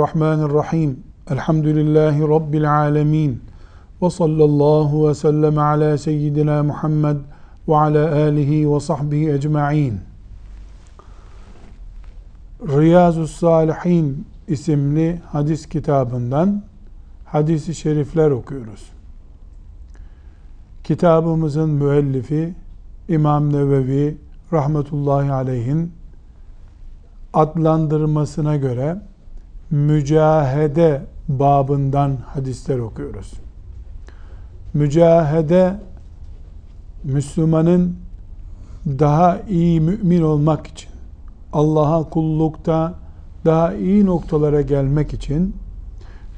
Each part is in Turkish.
Bismillahirrahmanirrahim. Elhamdülillahi Rabbil alemin. Ve sallallahu ve sellem ala seyyidina Muhammed ve ala alihi ve sahbihi ecma'in. Riyazu Salihin isimli hadis kitabından hadisi şerifler okuyoruz. Kitabımızın müellifi İmam Nevevi rahmetullahi aleyhin adlandırmasına göre mücahede babından hadisler okuyoruz. Mücahede Müslümanın daha iyi mümin olmak için, Allah'a kullukta daha iyi noktalara gelmek için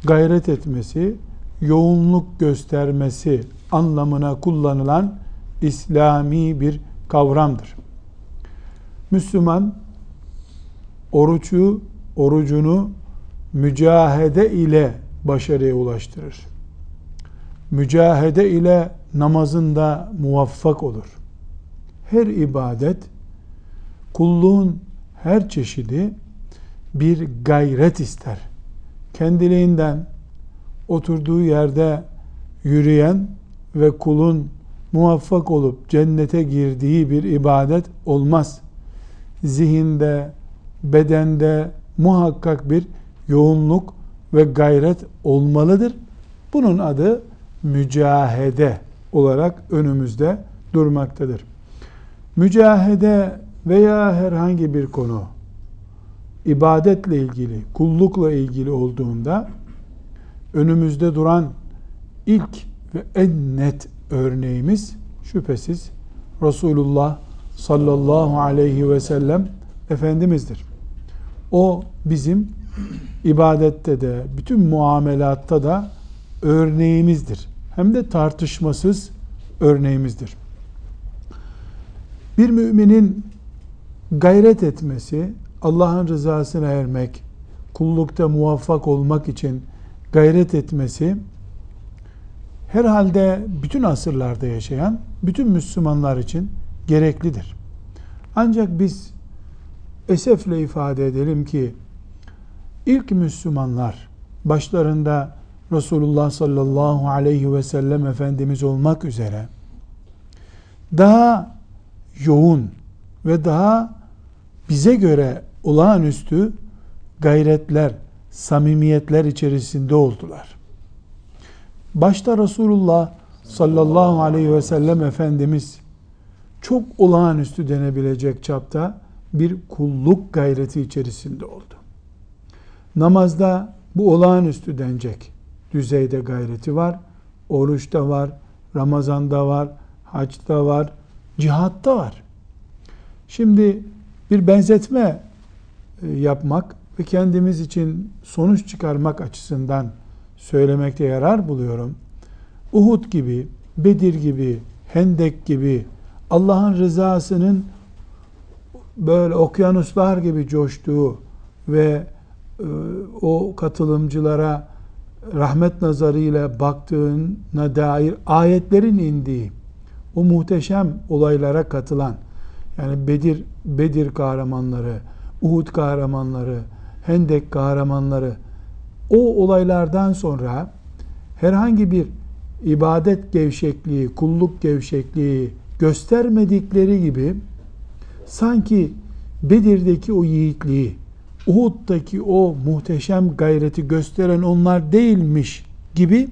gayret etmesi, yoğunluk göstermesi anlamına kullanılan İslami bir kavramdır. Müslüman orucu, orucunu mücahede ile başarıya ulaştırır. Mücahede ile namazında muvaffak olur. Her ibadet, kulluğun her çeşidi bir gayret ister. Kendiliğinden oturduğu yerde yürüyen ve kulun muvaffak olup cennete girdiği bir ibadet olmaz. Zihinde, bedende muhakkak bir yoğunluk ve gayret olmalıdır. Bunun adı mücahede olarak önümüzde durmaktadır. Mücahede veya herhangi bir konu ibadetle ilgili, kullukla ilgili olduğunda önümüzde duran ilk ve en net örneğimiz şüphesiz Resulullah sallallahu aleyhi ve sellem Efendimiz'dir. O bizim ibadette de, bütün muamelatta da örneğimizdir. Hem de tartışmasız örneğimizdir. Bir müminin gayret etmesi, Allah'ın rızasına ermek, kullukta muvaffak olmak için gayret etmesi, herhalde bütün asırlarda yaşayan bütün Müslümanlar için gereklidir. Ancak biz esefle ifade edelim ki ilk Müslümanlar başlarında Resulullah sallallahu aleyhi ve sellem Efendimiz olmak üzere daha yoğun ve daha bize göre olağanüstü gayretler, samimiyetler içerisinde oldular. Başta Resulullah sallallahu aleyhi ve sellem Efendimiz çok olağanüstü denebilecek çapta bir kulluk gayreti içerisinde oldu. Namazda bu olağanüstü denecek düzeyde gayreti var. Oruçta var, Ramazan'da var, haçta var, cihatta var. Şimdi bir benzetme e, yapmak ve kendimiz için sonuç çıkarmak açısından söylemekte yarar buluyorum. Uhud gibi, Bedir gibi, Hendek gibi Allah'ın rızasının böyle okyanuslar gibi coştuğu ve o katılımcılara rahmet nazarıyla baktığına dair ayetlerin indiği o muhteşem olaylara katılan yani Bedir Bedir kahramanları, Uhud kahramanları, Hendek kahramanları o olaylardan sonra herhangi bir ibadet gevşekliği, kulluk gevşekliği göstermedikleri gibi sanki Bedir'deki o yiğitliği, Uhud'daki o muhteşem gayreti gösteren onlar değilmiş gibi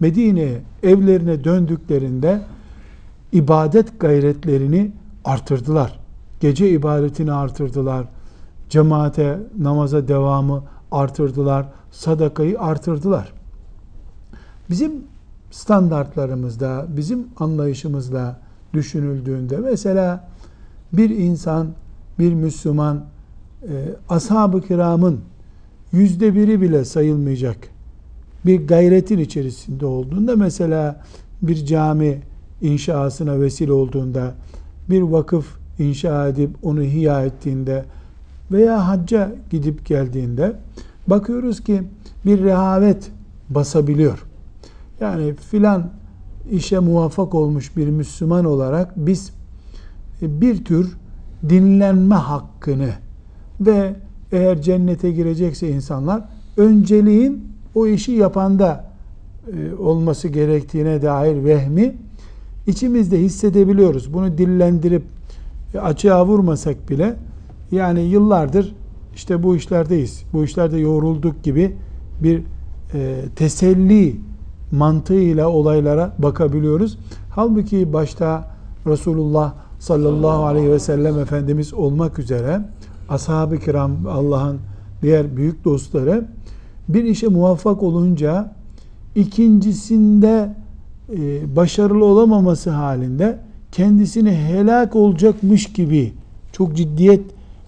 Medine'ye, evlerine döndüklerinde ibadet gayretlerini artırdılar. Gece ibadetini artırdılar. Cemaate, namaza devamı artırdılar. Sadakayı artırdılar. Bizim standartlarımızda, bizim anlayışımızla düşünüldüğünde mesela bir insan, bir Müslüman e, ashab-ı kiramın yüzde biri bile sayılmayacak bir gayretin içerisinde olduğunda mesela bir cami inşasına vesile olduğunda bir vakıf inşa edip onu hiya ettiğinde veya hacca gidip geldiğinde bakıyoruz ki bir rehavet basabiliyor. Yani filan işe muvaffak olmuş bir Müslüman olarak biz bir tür dinlenme hakkını ve eğer cennete girecekse insanlar önceliğin o işi yapanda e, olması gerektiğine dair vehmi içimizde hissedebiliyoruz. Bunu dillendirip e, açığa vurmasak bile yani yıllardır işte bu işlerdeyiz. Bu işlerde yoğrulduk gibi bir e, teselli mantığıyla olaylara bakabiliyoruz. Halbuki başta Resulullah sallallahu aleyhi ve sellem Efendimiz olmak üzere ashab-ı kiram Allah'ın diğer büyük dostları bir işe muvaffak olunca ikincisinde e, başarılı olamaması halinde kendisini helak olacakmış gibi çok ciddiyet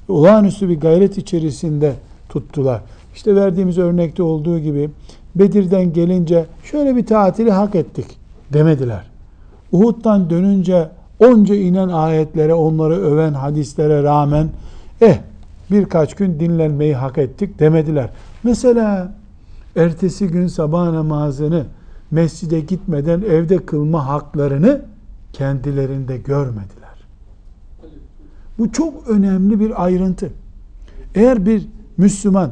olağanüstü bir gayret içerisinde tuttular. İşte verdiğimiz örnekte olduğu gibi Bedir'den gelince şöyle bir tatili hak ettik demediler. Uhud'dan dönünce onca inen ayetlere, onları öven hadislere rağmen eh birkaç gün dinlenmeyi hak ettik demediler. Mesela ertesi gün sabah namazını mescide gitmeden evde kılma haklarını kendilerinde görmediler. Bu çok önemli bir ayrıntı. Eğer bir Müslüman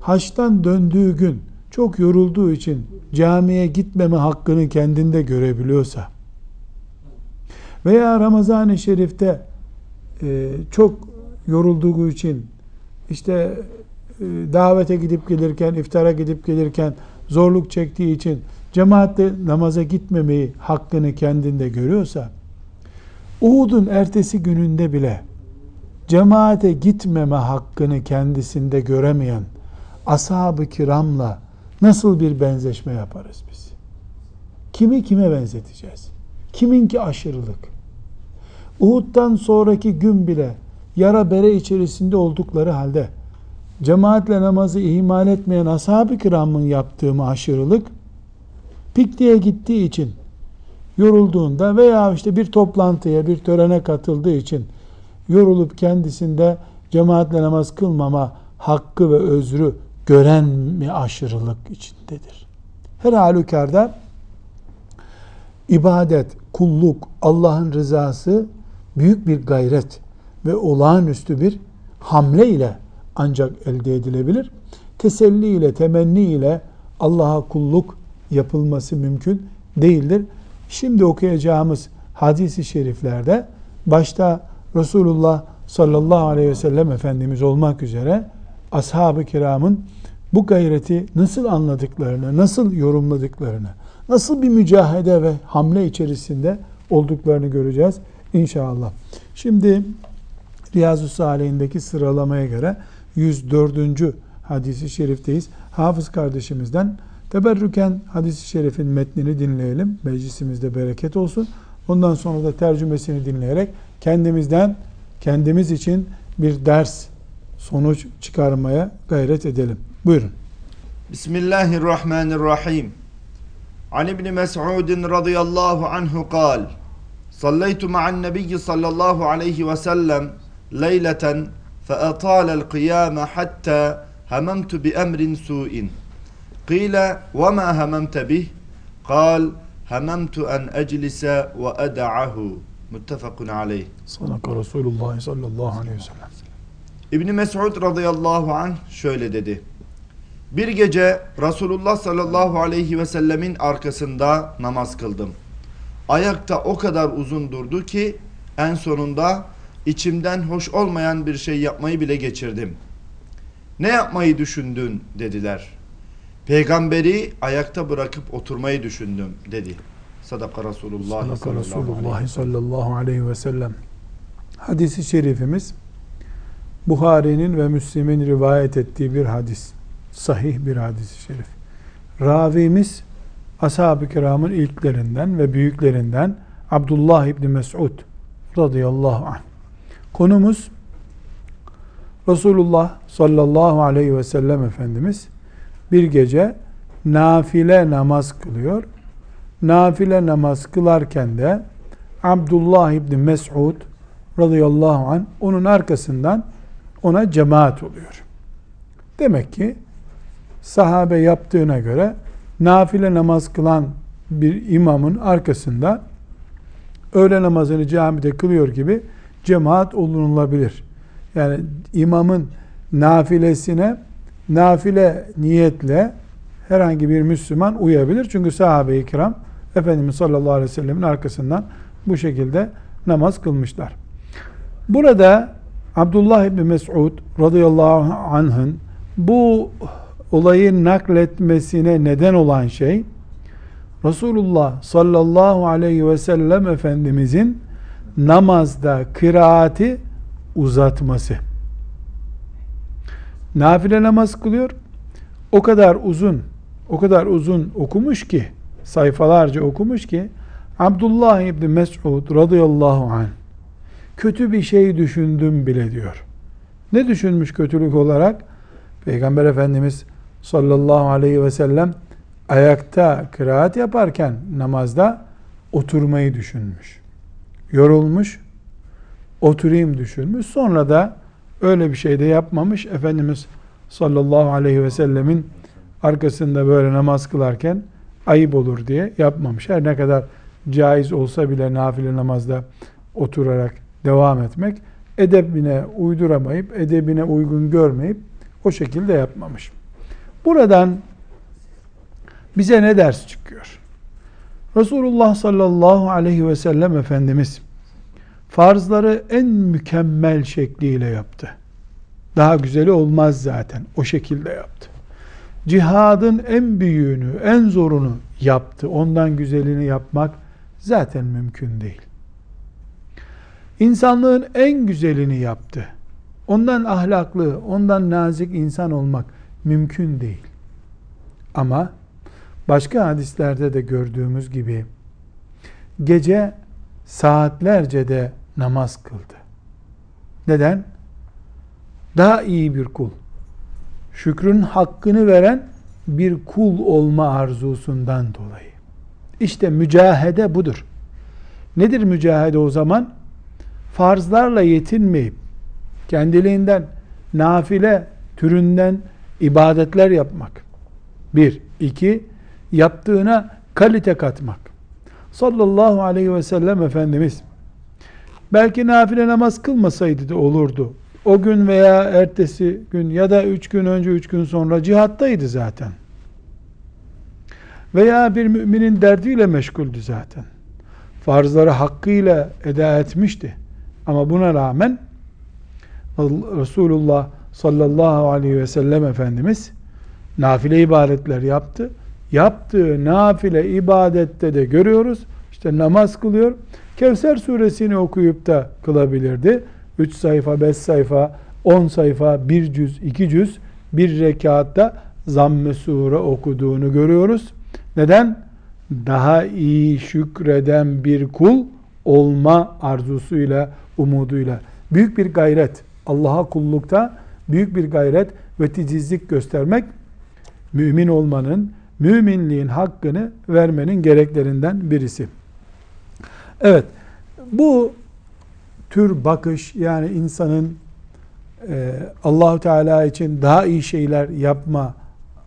haçtan döndüğü gün çok yorulduğu için camiye gitmeme hakkını kendinde görebiliyorsa veya Ramazan-ı Şerif'te e, çok yorulduğu için işte e, davete gidip gelirken, iftara gidip gelirken zorluk çektiği için cemaatle namaza gitmemeyi hakkını kendinde görüyorsa Uhud'un ertesi gününde bile cemaate gitmeme hakkını kendisinde göremeyen ashab-ı kiramla nasıl bir benzeşme yaparız biz? Kimi kime benzeteceğiz? Kiminki aşırılık? Uhud'dan sonraki gün bile yara bere içerisinde oldukları halde cemaatle namazı ihmal etmeyen ashab-ı kiramın yaptığı aşırılık? Pikniğe gittiği için yorulduğunda veya işte bir toplantıya, bir törene katıldığı için yorulup kendisinde cemaatle namaz kılmama hakkı ve özrü gören mi aşırılık içindedir? Her halükarda ibadet, kulluk, Allah'ın rızası büyük bir gayret ve olağanüstü bir hamle ile ancak elde edilebilir. Teselli ile, temenni ile Allah'a kulluk yapılması mümkün değildir. Şimdi okuyacağımız hadisi şeriflerde başta Resulullah sallallahu aleyhi ve sellem Efendimiz olmak üzere ashab-ı kiramın bu gayreti nasıl anladıklarını, nasıl yorumladıklarını, nasıl bir mücahede ve hamle içerisinde olduklarını göreceğiz inşallah. Şimdi Riyazu Salih'indeki sıralamaya göre 104. hadisi şerifteyiz. Hafız kardeşimizden teberrüken hadisi şerifin metnini dinleyelim. Meclisimizde bereket olsun. Ondan sonra da tercümesini dinleyerek kendimizden kendimiz için bir ders sonuç çıkarmaya gayret edelim. Buyurun. Bismillahirrahmanirrahim. An İbni Mes'udin radıyallahu anhu kal. Sallaytu ma'an nebiyyi sallallahu aleyhi ve sellem leyleten fe atalel kıyame hatta hamamtu bi emrin su'in. Qila ve ma hamamte bih? Kal hamamtu en eclise ve eda'ahu. Muttefakun aleyh. Sadaka Resulullah sallallahu aleyhi ve sellem. İbni Mes'ud radıyallahu anh şöyle dedi. Bir gece Resulullah sallallahu aleyhi ve sellemin arkasında namaz kıldım. Ayakta o kadar uzun durdu ki en sonunda içimden hoş olmayan bir şey yapmayı bile geçirdim. Ne yapmayı düşündün dediler. Peygamberi ayakta bırakıp oturmayı düşündüm dedi. Sadaka Resulullah Sadaka Resulullah sallallahu aleyhi ve sellem. Hadisi şerifimiz Buhari'nin ve Müslim'in rivayet ettiği bir hadis. Sahih bir hadis-i şerif. Ravimiz ashab-ı kiramın ilklerinden ve büyüklerinden Abdullah İbni Mes'ud radıyallahu anh. Konumuz Resulullah sallallahu aleyhi ve sellem Efendimiz bir gece nafile namaz kılıyor. Nafile namaz kılarken de Abdullah İbni Mes'ud radıyallahu anh onun arkasından ona cemaat oluyor. Demek ki sahabe yaptığına göre nafile namaz kılan bir imamın arkasında öğle namazını camide kılıyor gibi cemaat olunulabilir. Yani imamın nafilesine nafile niyetle herhangi bir Müslüman uyabilir. Çünkü sahabe-i kiram Efendimiz sallallahu aleyhi ve sellemin arkasından bu şekilde namaz kılmışlar. Burada Abdullah İbni Mes'ud radıyallahu anh'ın bu olayı nakletmesine neden olan şey Resulullah sallallahu aleyhi ve sellem Efendimizin namazda kıraati uzatması. Nafile namaz kılıyor. O kadar uzun, o kadar uzun okumuş ki, sayfalarca okumuş ki, Abdullah İbni Mes'ud radıyallahu anh, kötü bir şey düşündüm bile diyor. Ne düşünmüş kötülük olarak? Peygamber Efendimiz sallallahu aleyhi ve sellem ayakta kıraat yaparken namazda oturmayı düşünmüş. Yorulmuş, oturayım düşünmüş. Sonra da öyle bir şey de yapmamış. Efendimiz sallallahu aleyhi ve sellemin arkasında böyle namaz kılarken ayıp olur diye yapmamış. Her ne kadar caiz olsa bile nafile namazda oturarak devam etmek edebine uyduramayıp, edebine uygun görmeyip o şekilde yapmamış. Buradan bize ne ders çıkıyor? Resulullah sallallahu aleyhi ve sellem Efendimiz farzları en mükemmel şekliyle yaptı. Daha güzeli olmaz zaten. O şekilde yaptı. Cihadın en büyüğünü, en zorunu yaptı. Ondan güzelini yapmak zaten mümkün değil. İnsanlığın en güzelini yaptı. Ondan ahlaklı, ondan nazik insan olmak mümkün değil. Ama başka hadislerde de gördüğümüz gibi gece saatlerce de namaz kıldı. Neden? Daha iyi bir kul. Şükrün hakkını veren bir kul olma arzusundan dolayı. İşte mücahede budur. Nedir mücahede o zaman? Farzlarla yetinmeyip kendiliğinden nafile türünden ibadetler yapmak. Bir. iki Yaptığına kalite katmak. Sallallahu aleyhi ve sellem Efendimiz belki nafile namaz kılmasaydı da olurdu. O gün veya ertesi gün ya da üç gün önce üç gün sonra cihattaydı zaten. Veya bir müminin derdiyle meşguldü zaten. Farzları hakkıyla eda etmişti. Ama buna rağmen Resulullah sallallahu aleyhi ve sellem Efendimiz nafile ibadetler yaptı. Yaptığı nafile ibadette de görüyoruz. İşte namaz kılıyor. Kevser suresini okuyup da kılabilirdi. 3 sayfa, 5 sayfa, 10 sayfa, 1 cüz, 2 cüz bir rekatta zamm-ı sure okuduğunu görüyoruz. Neden? Daha iyi şükreden bir kul olma arzusuyla, umuduyla. Büyük bir gayret. Allah'a kullukta büyük bir gayret ve titizlik göstermek mümin olmanın, müminliğin hakkını vermenin gereklerinden birisi. Evet, bu tür bakış yani insanın e, Allahu Teala için daha iyi şeyler yapma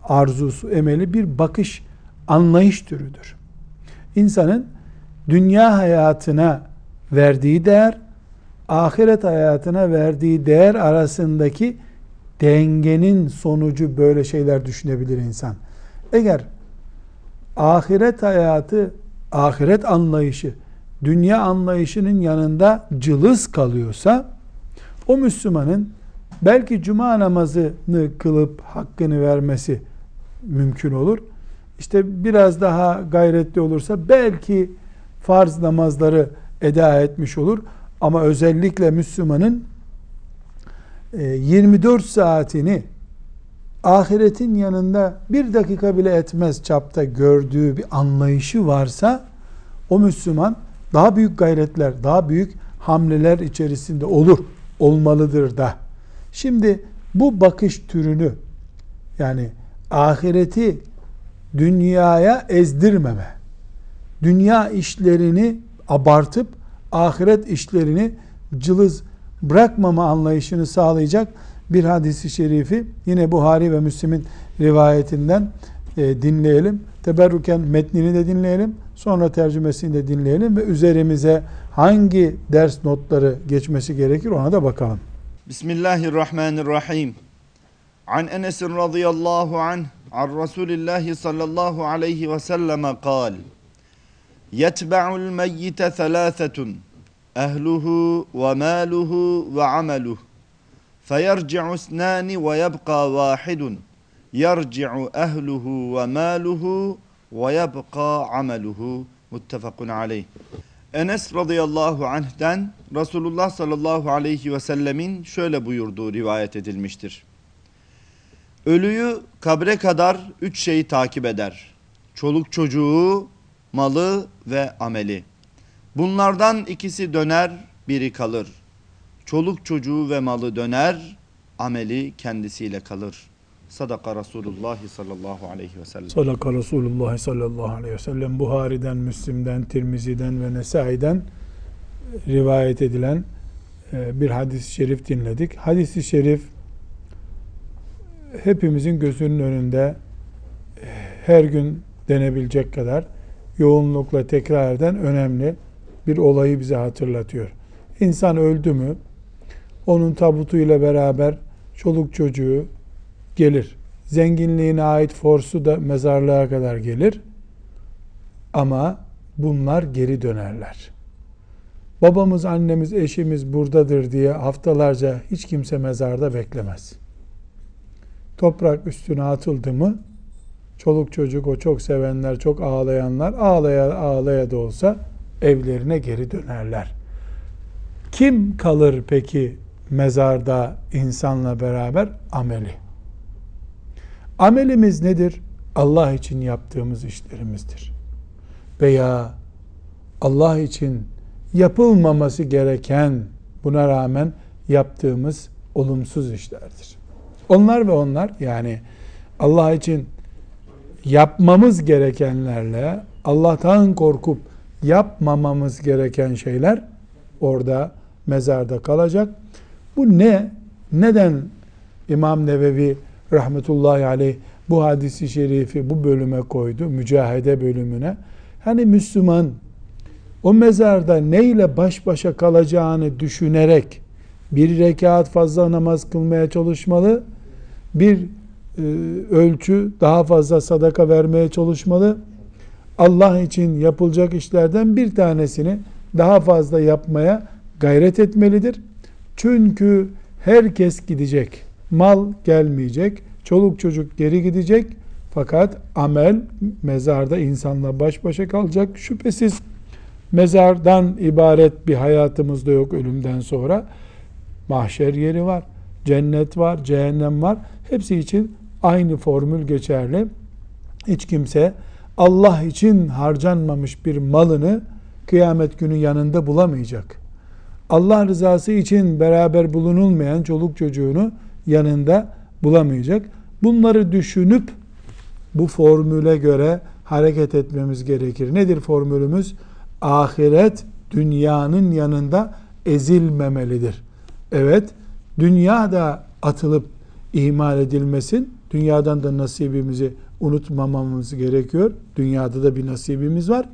arzusu, emeli bir bakış, anlayış türüdür. İnsanın dünya hayatına verdiği değer, ahiret hayatına verdiği değer arasındaki dengenin sonucu böyle şeyler düşünebilir insan. Eğer ahiret hayatı, ahiret anlayışı, dünya anlayışının yanında cılız kalıyorsa, o Müslümanın belki cuma namazını kılıp hakkını vermesi mümkün olur. İşte biraz daha gayretli olursa belki farz namazları eda etmiş olur. Ama özellikle Müslümanın 24 e, saatini ahiretin yanında bir dakika bile etmez çapta gördüğü bir anlayışı varsa o Müslüman daha büyük gayretler, daha büyük hamleler içerisinde olur, olmalıdır da. Şimdi bu bakış türünü yani ahireti dünyaya ezdirmeme, dünya işlerini abartıp ahiret işlerini cılız bırakmama anlayışını sağlayacak bir hadisi şerifi yine Buhari ve Müslim'in rivayetinden e, dinleyelim. Teberruken metnini de dinleyelim. Sonra tercümesini de dinleyelim ve üzerimize hangi ders notları geçmesi gerekir ona da bakalım. Bismillahirrahmanirrahim. An Enes radıyallahu anh an Resulullah sallallahu aleyhi ve selleme kal. Yetba'ul meyyite thalâthetun. Ehluhu ve maluhu ve ameluhu. فَيَرْجِعُ اثْنَانِ وَيَبْقَى وَاحِدٌ يَرْجِعُ اَهْلُهُ وَمَالُهُ وَيَبْقَى عَمَلُهُ Muttefakun aleyh. Enes radıyallahu anh'den Resulullah sallallahu aleyhi ve sellemin şöyle buyurduğu rivayet edilmiştir. Ölüyü kabre kadar üç şeyi takip eder. Çoluk çocuğu, malı ve ameli. Bunlardan ikisi döner, biri kalır.'' Çoluk çocuğu ve malı döner, ameli kendisiyle kalır. Sadaka Resulullah sallallahu aleyhi ve sellem. Sadaka Resulullah sallallahu aleyhi ve sellem Buhari'den, Müslim'den, Tirmizi'den ve Nesai'den rivayet edilen e, bir hadis-i şerif dinledik. Hadis-i şerif hepimizin gözünün önünde e, her gün denebilecek kadar yoğunlukla tekrar eden önemli bir olayı bize hatırlatıyor. İnsan öldü mü onun tabutuyla beraber çoluk çocuğu gelir. Zenginliğine ait forsu da mezarlığa kadar gelir. Ama bunlar geri dönerler. Babamız, annemiz, eşimiz buradadır diye haftalarca hiç kimse mezarda beklemez. Toprak üstüne atıldı mı çoluk çocuk o çok sevenler, çok ağlayanlar ağlaya ağlaya da olsa evlerine geri dönerler. Kim kalır peki mezarda insanla beraber? Ameli. Amelimiz nedir? Allah için yaptığımız işlerimizdir. Veya Allah için yapılmaması gereken buna rağmen yaptığımız olumsuz işlerdir. Onlar ve onlar yani Allah için yapmamız gerekenlerle Allah'tan korkup yapmamamız gereken şeyler orada mezarda kalacak. Bu ne? Neden İmam Nevevi rahmetullahi aleyh bu hadisi şerifi bu bölüme koydu. Mücahede bölümüne. Hani Müslüman o mezarda neyle baş başa kalacağını düşünerek bir rekat fazla namaz kılmaya çalışmalı. Bir e, ölçü daha fazla sadaka vermeye çalışmalı. Allah için yapılacak işlerden bir tanesini daha fazla yapmaya gayret etmelidir. Çünkü herkes gidecek. Mal gelmeyecek. Çoluk çocuk geri gidecek. Fakat amel mezarda insanla baş başa kalacak. Şüphesiz mezardan ibaret bir hayatımız da yok ölümden sonra. Mahşer yeri var. Cennet var, cehennem var. Hepsi için aynı formül geçerli. Hiç kimse Allah için harcanmamış bir malını kıyamet günü yanında bulamayacak. Allah rızası için beraber bulunulmayan çoluk çocuğunu yanında bulamayacak. Bunları düşünüp bu formüle göre hareket etmemiz gerekir. Nedir formülümüz? Ahiret dünyanın yanında ezilmemelidir. Evet, dünya da atılıp ihmal edilmesin. Dünyadan da nasibimizi unutmamamız gerekiyor. Dünyada da bir nasibimiz var.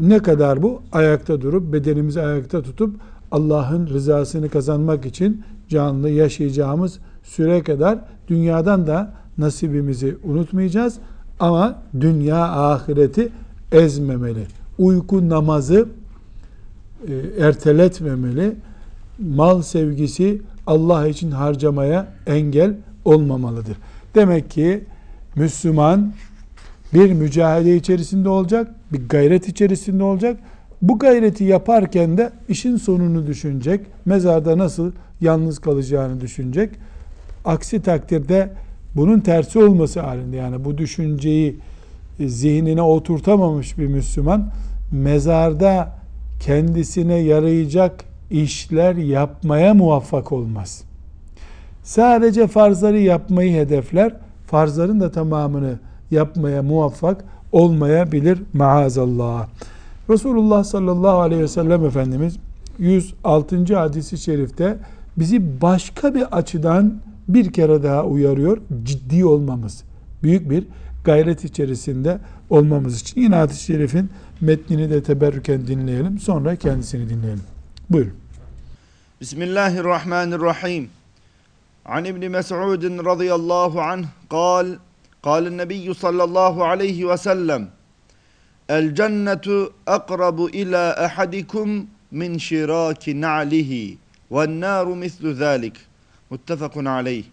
Ne kadar bu? Ayakta durup, bedenimizi ayakta tutup Allah'ın rızasını kazanmak için canlı yaşayacağımız süre kadar dünyadan da nasibimizi unutmayacağız. Ama dünya ahireti ezmemeli. Uyku namazı e, erteletmemeli. Mal sevgisi Allah için harcamaya engel olmamalıdır. Demek ki Müslüman bir mücadele içerisinde olacak, bir gayret içerisinde olacak. Bu gayreti yaparken de işin sonunu düşünecek. Mezarda nasıl yalnız kalacağını düşünecek. Aksi takdirde bunun tersi olması halinde yani bu düşünceyi zihnine oturtamamış bir Müslüman mezarda kendisine yarayacak işler yapmaya muvaffak olmaz. Sadece farzları yapmayı hedefler. Farzların da tamamını yapmaya muvaffak olmayabilir maazallah. Resulullah sallallahu aleyhi ve sellem Efendimiz 106. hadisi şerifte bizi başka bir açıdan bir kere daha uyarıyor. Ciddi olmamız, büyük bir gayret içerisinde olmamız için. Yine hadis-i şerifin metnini de teberrüken dinleyelim. Sonra kendisini dinleyelim. Buyurun. Bismillahirrahmanirrahim. An İbni Mes'udin radıyallahu anh kal قال النبي صلى الله عليه وسلم الجنة أقرب إلى أحدكم من شراك نعله والنار مثل ذلك متفق عليه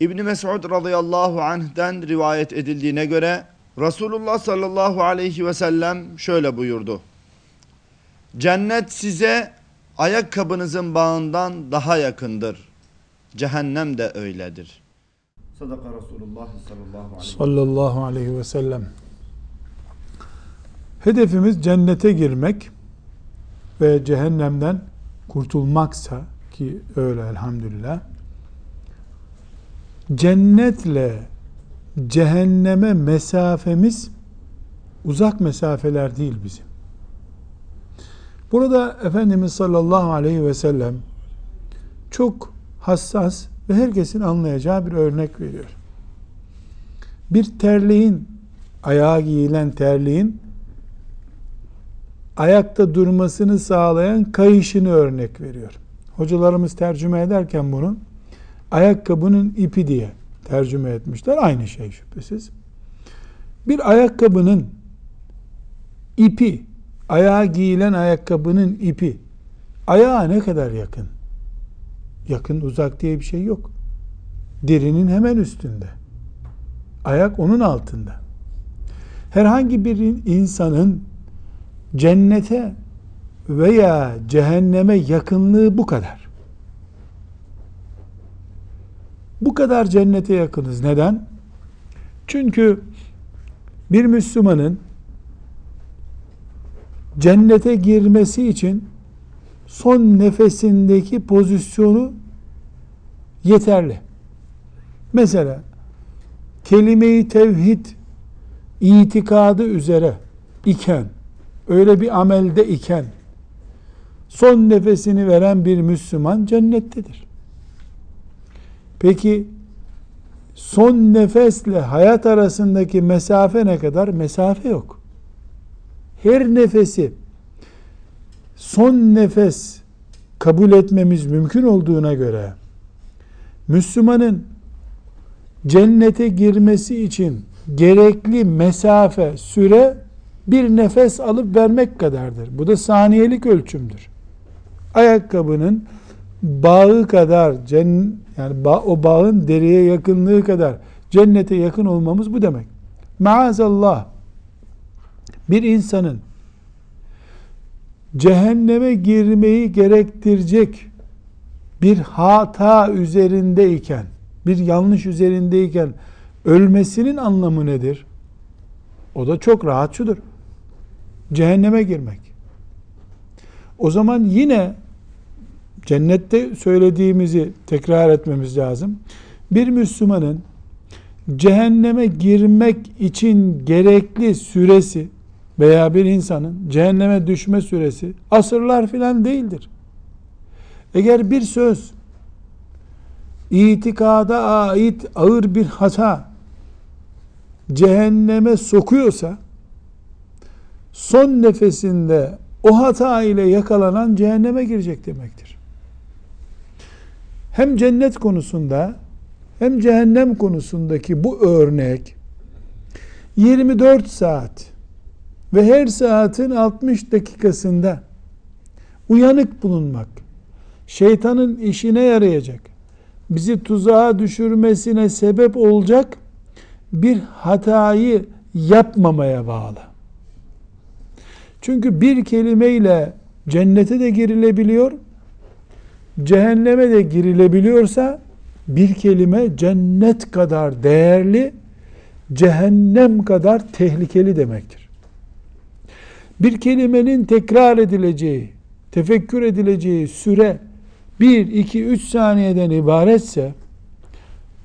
İbni Mesud radıyallahu anh'den rivayet edildiğine göre Resulullah sallallahu aleyhi ve sellem şöyle buyurdu. Cennet size ayakkabınızın bağından daha yakındır. Cehennem de öyledir.'' Sadaka Resulullah sallallahu aleyhi sallallahu aleyhi ve sellem. Hedefimiz cennete girmek ve cehennemden kurtulmaksa ki öyle elhamdülillah. Cennetle cehenneme mesafemiz uzak mesafeler değil bizim. Burada Efendimiz sallallahu aleyhi ve sellem çok hassas ve herkesin anlayacağı bir örnek veriyor. Bir terliğin, ayağa giyilen terliğin ayakta durmasını sağlayan kayışını örnek veriyor. Hocalarımız tercüme ederken bunu ayakkabının ipi diye tercüme etmişler. Aynı şey şüphesiz. Bir ayakkabının ipi, ayağa giyilen ayakkabının ipi ayağa ne kadar yakın? Yakın uzak diye bir şey yok. Derinin hemen üstünde. Ayak onun altında. Herhangi bir insanın cennete veya cehenneme yakınlığı bu kadar. Bu kadar cennete yakınız. Neden? Çünkü bir Müslümanın cennete girmesi için son nefesindeki pozisyonu yeterli. Mesela kelime-i tevhid itikadı üzere iken öyle bir amelde iken son nefesini veren bir Müslüman cennettedir. Peki son nefesle hayat arasındaki mesafe ne kadar? Mesafe yok. Her nefesi son nefes kabul etmemiz mümkün olduğuna göre Müslümanın cennete girmesi için gerekli mesafe, süre bir nefes alıp vermek kadardır. Bu da saniyelik ölçümdür. Ayakkabının bağı kadar cen, yani ba, o bağın deriye yakınlığı kadar cennete yakın olmamız bu demek. Maazallah bir insanın cehenneme girmeyi gerektirecek bir hata üzerindeyken, bir yanlış üzerindeyken ölmesinin anlamı nedir? O da çok rahat şudur. Cehenneme girmek. O zaman yine cennette söylediğimizi tekrar etmemiz lazım. Bir Müslümanın cehenneme girmek için gerekli süresi veya bir insanın cehenneme düşme süresi asırlar filan değildir. Eğer bir söz itikada ait ağır bir hata cehenneme sokuyorsa son nefesinde o hata ile yakalanan cehenneme girecek demektir. Hem cennet konusunda hem cehennem konusundaki bu örnek 24 saat ve her saatin 60 dakikasında uyanık bulunmak, şeytanın işine yarayacak, bizi tuzağa düşürmesine sebep olacak bir hatayı yapmamaya bağlı. Çünkü bir kelimeyle cennete de girilebiliyor, cehenneme de girilebiliyorsa bir kelime cennet kadar değerli, cehennem kadar tehlikeli demektir. Bir kelimenin tekrar edileceği, tefekkür edileceği süre 1, 2, 3 saniyeden ibaretse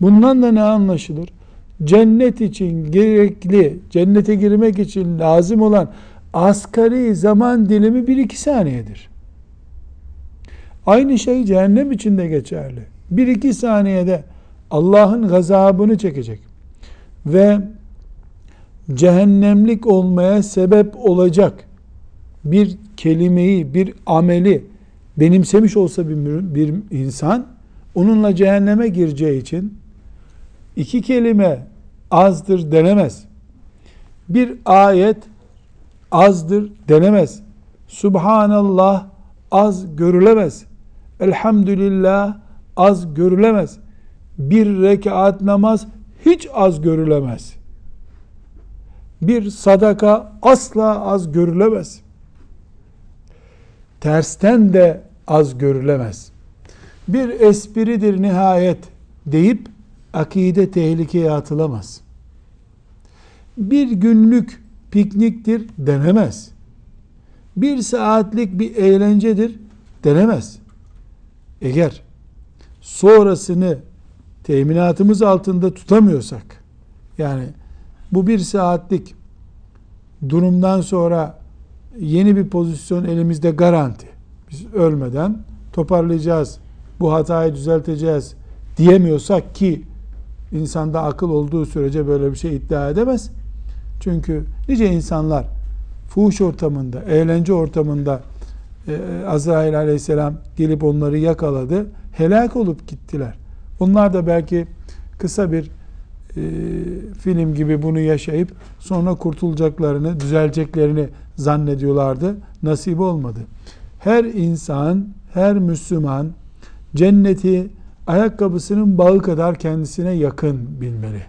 bundan da ne anlaşılır? Cennet için gerekli, cennete girmek için lazım olan asgari zaman dilimi 1-2 saniyedir. Aynı şey cehennem için de geçerli. 1-2 saniyede Allah'ın gazabını çekecek ve cehennemlik olmaya sebep olacak bir kelimeyi, bir ameli benimsemiş olsa bir, bir insan onunla cehenneme gireceği için iki kelime azdır denemez. Bir ayet azdır denemez. Subhanallah az görülemez. Elhamdülillah az görülemez. Bir rekat namaz hiç az görülemez. Bir sadaka asla az görülemez. Tersten de az görülemez. Bir espridir nihayet deyip akide tehlikeye atılamaz. Bir günlük pikniktir denemez. Bir saatlik bir eğlencedir denemez. Eğer sonrasını teminatımız altında tutamıyorsak, yani bu bir saatlik durumdan sonra yeni bir pozisyon elimizde garanti. Biz ölmeden toparlayacağız, bu hatayı düzelteceğiz diyemiyorsak ki insanda akıl olduğu sürece böyle bir şey iddia edemez. Çünkü nice insanlar fuhuş ortamında, eğlence ortamında e, Azrail aleyhisselam gelip onları yakaladı. Helak olup gittiler. Onlar da belki kısa bir e, film gibi bunu yaşayıp sonra kurtulacaklarını, düzeleceklerini zannediyorlardı. Nasip olmadı. Her insan, her Müslüman cenneti ayakkabısının bağı kadar kendisine yakın bilmeli.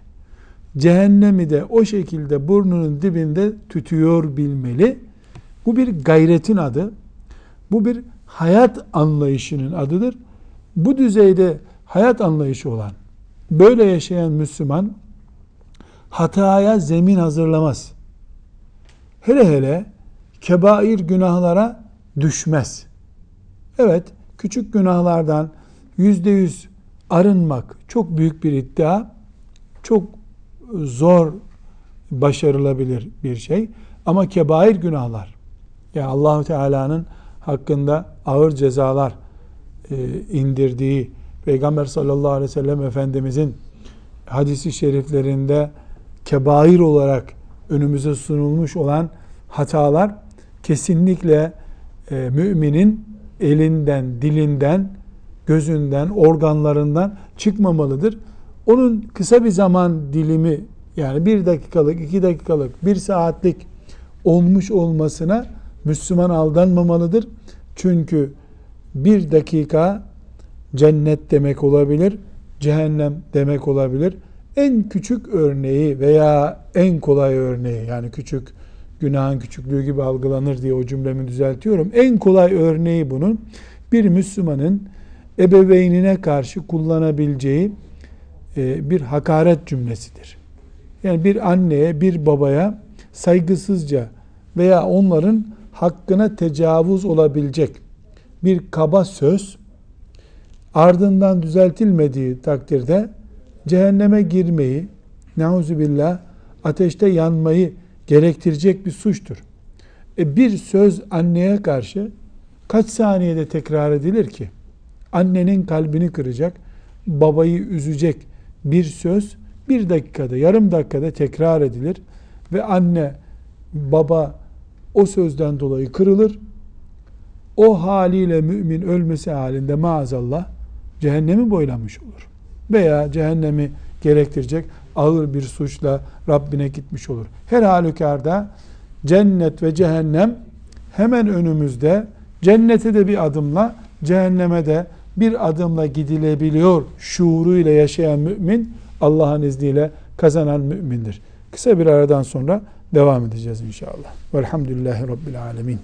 Cehennemi de o şekilde burnunun dibinde tütüyor bilmeli. Bu bir gayretin adı. Bu bir hayat anlayışının adıdır. Bu düzeyde hayat anlayışı olan, böyle yaşayan Müslüman hataya zemin hazırlamaz. Hele hele kebair günahlara düşmez. Evet, küçük günahlardan yüzde yüz arınmak çok büyük bir iddia. Çok zor başarılabilir bir şey. Ama kebair günahlar, yani Allahu Teala'nın hakkında ağır cezalar e, indirdiği Peygamber sallallahu aleyhi ve sellem Efendimizin hadisi şeriflerinde kebair olarak önümüze sunulmuş olan hatalar kesinlikle e, müminin elinden, dilinden, gözünden, organlarından çıkmamalıdır. Onun kısa bir zaman dilimi yani bir dakikalık, iki dakikalık, bir saatlik olmuş olmasına Müslüman aldanmamalıdır. Çünkü bir dakika cennet demek olabilir, cehennem demek olabilir. En küçük örneği veya en kolay örneği yani küçük günahın küçüklüğü gibi algılanır diye o cümlemi düzeltiyorum. En kolay örneği bunun bir Müslümanın ebeveynine karşı kullanabileceği e, bir hakaret cümlesidir. Yani bir anneye, bir babaya saygısızca veya onların hakkına tecavüz olabilecek bir kaba söz ardından düzeltilmediği takdirde cehenneme girmeyi, billah ateşte yanmayı gerektirecek bir suçtur. E bir söz anneye karşı kaç saniyede tekrar edilir ki? Annenin kalbini kıracak, babayı üzecek bir söz bir dakikada, yarım dakikada tekrar edilir ve anne, baba o sözden dolayı kırılır. O haliyle mümin ölmesi halinde maazallah cehennemi boylamış olur. Veya cehennemi gerektirecek ağır bir suçla Rabbine gitmiş olur. Her halükarda cennet ve cehennem hemen önümüzde. Cennete de bir adımla, cehenneme de bir adımla gidilebiliyor şuuruyla yaşayan mümin Allah'ın izniyle kazanan mümindir. Kısa bir aradan sonra devam edeceğiz inşallah. Velhamdülillahi Rabbil Alemin.